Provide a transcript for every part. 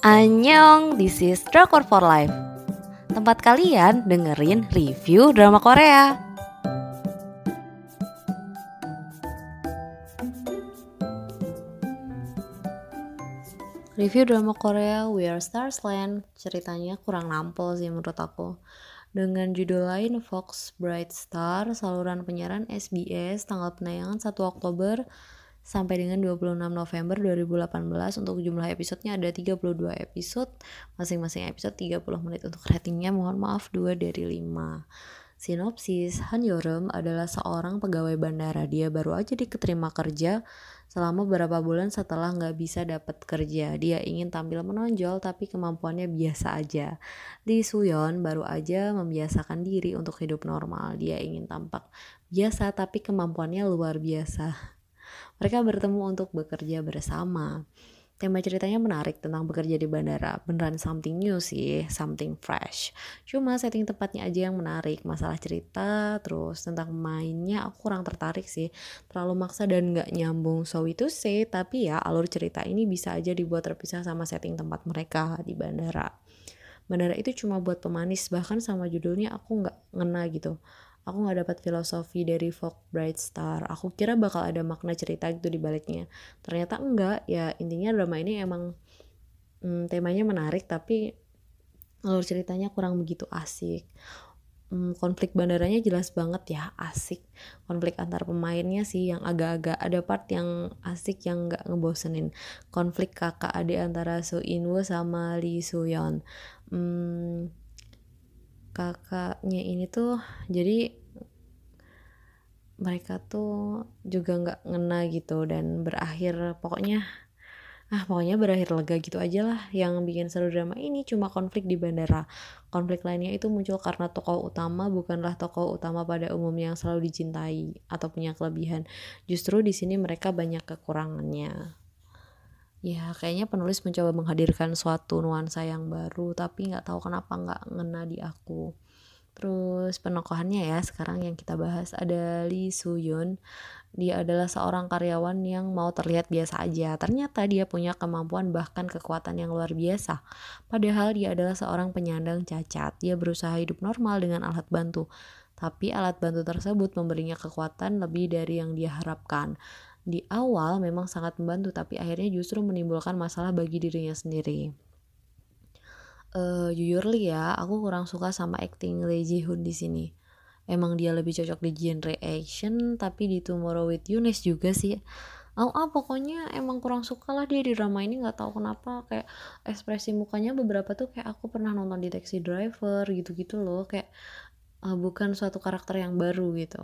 Annyeong, this is Drakor for Life. Tempat kalian dengerin review drama Korea. Review drama Korea We Are Stars Land Ceritanya kurang nampol sih menurut aku. Dengan judul lain Fox Bright Star, saluran penyiaran SBS, tanggal penayangan 1 Oktober sampai dengan 26 November 2018 untuk jumlah episodenya ada 32 episode masing-masing episode 30 menit untuk ratingnya mohon maaf 2 dari 5 Sinopsis, Han Yorem adalah seorang pegawai bandara. Dia baru aja diterima kerja selama beberapa bulan setelah nggak bisa dapat kerja. Dia ingin tampil menonjol tapi kemampuannya biasa aja. Lee Suyon baru aja membiasakan diri untuk hidup normal. Dia ingin tampak biasa tapi kemampuannya luar biasa. Mereka bertemu untuk bekerja bersama. Tema ceritanya menarik tentang bekerja di bandara. Beneran something new sih, something fresh. Cuma setting tempatnya aja yang menarik. Masalah cerita, terus tentang mainnya aku kurang tertarik sih. Terlalu maksa dan gak nyambung. So itu sih, tapi ya alur cerita ini bisa aja dibuat terpisah sama setting tempat mereka di bandara. Bandara itu cuma buat pemanis, bahkan sama judulnya aku gak ngena gitu aku nggak dapat filosofi dari Fog Bright Star. Aku kira bakal ada makna cerita gitu di baliknya. Ternyata enggak. Ya intinya drama ini emang hmm, temanya menarik tapi alur ceritanya kurang begitu asik. Hmm, konflik bandaranya jelas banget ya asik. Konflik antar pemainnya sih yang agak-agak ada part yang asik yang nggak ngebosenin. Konflik kakak adik antara So Inwoo sama Lee Suyeon hmm, kakaknya ini tuh jadi mereka tuh juga nggak ngena gitu dan berakhir pokoknya ah pokoknya berakhir lega gitu aja lah yang bikin seru drama ini. Cuma konflik di bandara. Konflik lainnya itu muncul karena tokoh utama bukanlah tokoh utama pada umumnya yang selalu dicintai atau punya kelebihan. Justru di sini mereka banyak kekurangannya ya kayaknya penulis mencoba menghadirkan suatu nuansa yang baru tapi nggak tahu kenapa nggak ngena di aku. Terus penokohannya ya sekarang yang kita bahas ada Lee Suyun dia adalah seorang karyawan yang mau terlihat biasa aja. Ternyata dia punya kemampuan bahkan kekuatan yang luar biasa. Padahal dia adalah seorang penyandang cacat. Dia berusaha hidup normal dengan alat bantu. Tapi alat bantu tersebut memberinya kekuatan lebih dari yang dia harapkan di awal memang sangat membantu tapi akhirnya justru menimbulkan masalah bagi dirinya sendiri. Uh, jujur li ya, aku kurang suka sama acting Lee Ji Hoon di sini. Emang dia lebih cocok di genre action, tapi di Tomorrow with nice juga sih. Oh, ah, pokoknya emang kurang suka lah dia di drama ini nggak tahu kenapa kayak ekspresi mukanya beberapa tuh kayak aku pernah nonton di Taxi Driver gitu-gitu loh kayak uh, bukan suatu karakter yang baru gitu.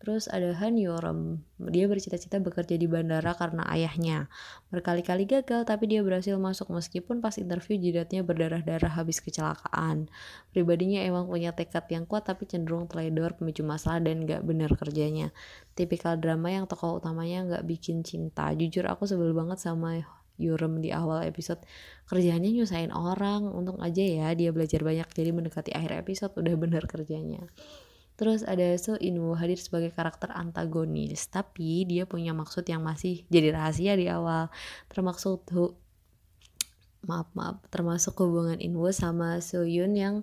Terus ada Han Yorem, dia bercita-cita bekerja di bandara karena ayahnya. Berkali-kali gagal, tapi dia berhasil masuk meskipun pas interview jidatnya berdarah-darah habis kecelakaan. Pribadinya emang punya tekad yang kuat tapi cenderung teledor, pemicu masalah dan gak benar kerjanya. Tipikal drama yang tokoh utamanya gak bikin cinta. Jujur aku sebel banget sama Yurem di awal episode kerjanya nyusahin orang untung aja ya dia belajar banyak jadi mendekati akhir episode udah bener kerjanya Terus ada So Inwoo hadir sebagai karakter antagonis, tapi dia punya maksud yang masih jadi rahasia di awal. Termasuk tuh maaf maaf termasuk hubungan Inwoo sama So Yoon yang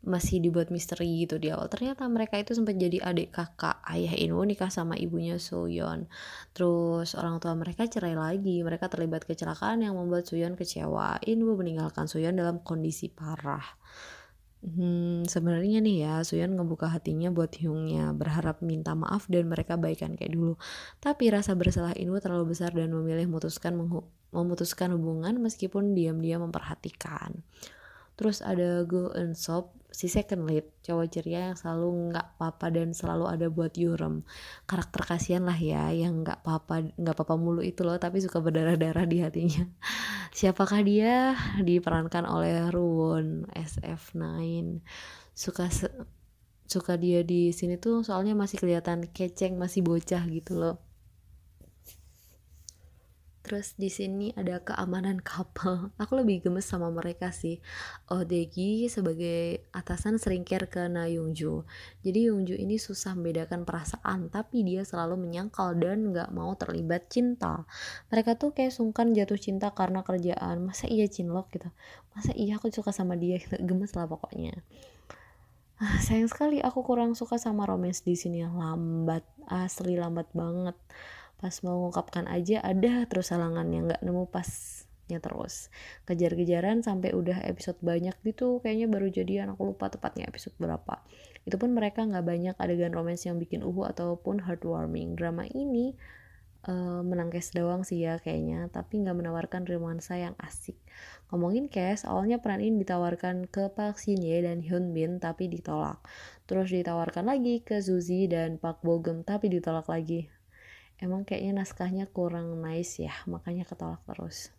masih dibuat misteri gitu di awal. Ternyata mereka itu sempat jadi adik kakak. Ayah Inwoo nikah sama ibunya Soyeon. Terus orang tua mereka cerai lagi. Mereka terlibat kecelakaan yang membuat Soyeon kecewa. Inwoo meninggalkan Soyeon dalam kondisi parah. Hmm, sebenarnya nih ya, Suyan ngebuka hatinya buat Hyungnya, berharap minta maaf dan mereka baikan kayak dulu. Tapi rasa bersalah Inwoo terlalu besar dan memilih memutuskan memutuskan hubungan meskipun diam-diam memperhatikan. Terus ada Go Eun-sop, si second lead, cowok ceria yang selalu nggak apa-apa dan selalu ada buat Yurem. Karakter kasihan lah ya, yang nggak apa-apa nggak apa-apa mulu itu loh, tapi suka berdarah-darah di hatinya. Siapakah dia? Diperankan oleh Ruwon SF9. Suka suka dia di sini tuh soalnya masih kelihatan keceng, masih bocah gitu loh Terus di sini ada keamanan couple. Aku lebih gemes sama mereka sih. Oh Degi sebagai atasan sering care ke Na Yungju. Jadi Yungju ini susah membedakan perasaan, tapi dia selalu menyangkal dan nggak mau terlibat cinta. Mereka tuh kayak sungkan jatuh cinta karena kerjaan. Masa iya cinlok gitu? Masa iya aku suka sama dia? Gitu. Gemes lah pokoknya. Ah, sayang sekali aku kurang suka sama romance di sini lambat asli lambat banget pas mau mengungkapkan aja ada terus halangan yang nggak nemu pasnya terus. Kejar-kejaran sampai udah episode banyak gitu kayaknya baru jadian aku lupa tepatnya episode berapa. Itu pun mereka nggak banyak adegan romance yang bikin uhu ataupun heartwarming. Drama ini uh, menang case doang sih ya kayaknya tapi nggak menawarkan romansa yang asik. Ngomongin case awalnya peran ini ditawarkan ke Park Shin Ye dan Hyun Bin tapi ditolak. Terus ditawarkan lagi ke Suzy dan Park Bo Gum tapi ditolak lagi emang kayaknya naskahnya kurang nice ya makanya ketolak terus.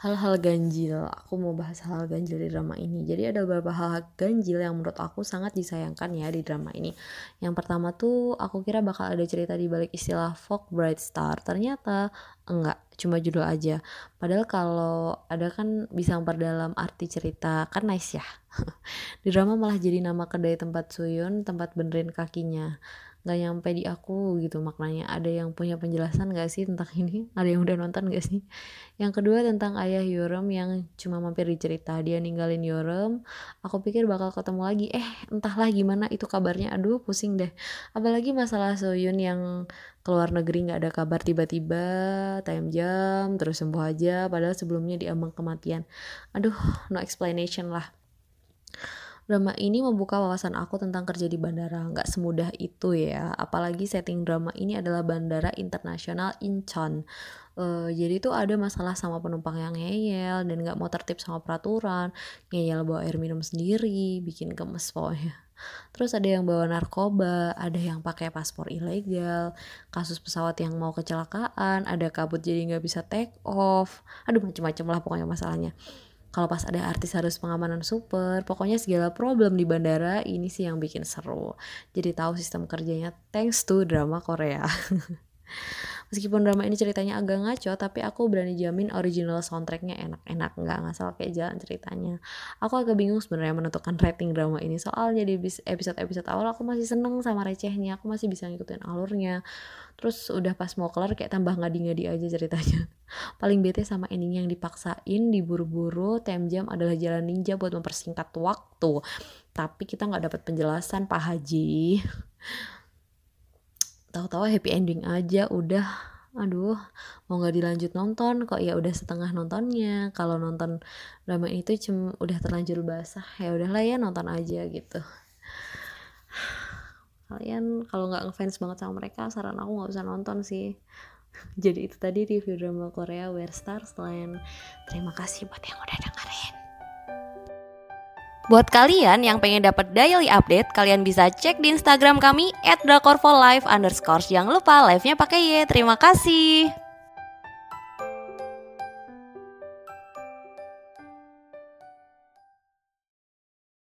Hal-hal ganjil aku mau bahas hal, hal ganjil di drama ini. Jadi ada beberapa hal, hal ganjil yang menurut aku sangat disayangkan ya di drama ini. Yang pertama tuh aku kira bakal ada cerita di balik istilah folk bright star. Ternyata enggak cuma judul aja. Padahal kalau ada kan bisa memperdalam arti cerita kan nice ya. Di drama malah jadi nama kedai tempat Suyun tempat benerin kakinya nggak nyampe di aku gitu. Maknanya ada yang punya penjelasan gak sih tentang ini? Ada yang udah nonton gak sih? Yang kedua tentang ayah Yorem yang cuma mampir di cerita. Dia ninggalin Yorem aku pikir bakal ketemu lagi. Eh entahlah gimana itu kabarnya. Aduh pusing deh. Apalagi masalah Soyun yang keluar negeri nggak ada kabar. Tiba-tiba time jam terus sembuh aja. Padahal sebelumnya diambang kematian. Aduh no explanation lah drama ini membuka wawasan aku tentang kerja di bandara. Nggak semudah itu ya. Apalagi setting drama ini adalah bandara internasional Incheon. Uh, jadi tuh ada masalah sama penumpang yang ngeyel dan nggak mau tertib sama peraturan. Ngeyel bawa air minum sendiri, bikin gemes pokoknya. Terus ada yang bawa narkoba, ada yang pakai paspor ilegal, kasus pesawat yang mau kecelakaan, ada kabut jadi nggak bisa take off. Aduh macem-macem lah pokoknya masalahnya kalau pas ada artis harus pengamanan super pokoknya segala problem di bandara ini sih yang bikin seru. Jadi tahu sistem kerjanya. Thanks to drama Korea Meskipun drama ini ceritanya agak ngaco, tapi aku berani jamin original soundtracknya enak-enak, nggak ngasal kayak jalan ceritanya. Aku agak bingung sebenarnya menentukan rating drama ini, soalnya di episode-episode awal aku masih seneng sama recehnya, aku masih bisa ngikutin alurnya. Terus udah pas mau kelar kayak tambah ngadi-ngadi aja ceritanya. Paling bete sama ending yang dipaksain, diburu-buru, time jam adalah jalan ninja buat mempersingkat waktu. Tapi kita nggak dapat penjelasan Pak Haji tahu-tahu happy ending aja udah. Aduh mau nggak dilanjut nonton? Kok ya udah setengah nontonnya? Kalau nonton drama itu cuma udah terlanjur basah. Ya udahlah ya nonton aja gitu. Kalian kalau nggak ngefans banget sama mereka saran aku nggak usah nonton sih. Jadi itu tadi review drama Korea Where Stars Land terima kasih buat yang udah dengerin Buat kalian yang pengen dapat daily update, kalian bisa cek di Instagram kami @drakorfolive. Jangan lupa live-nya pakai Y. Terima kasih.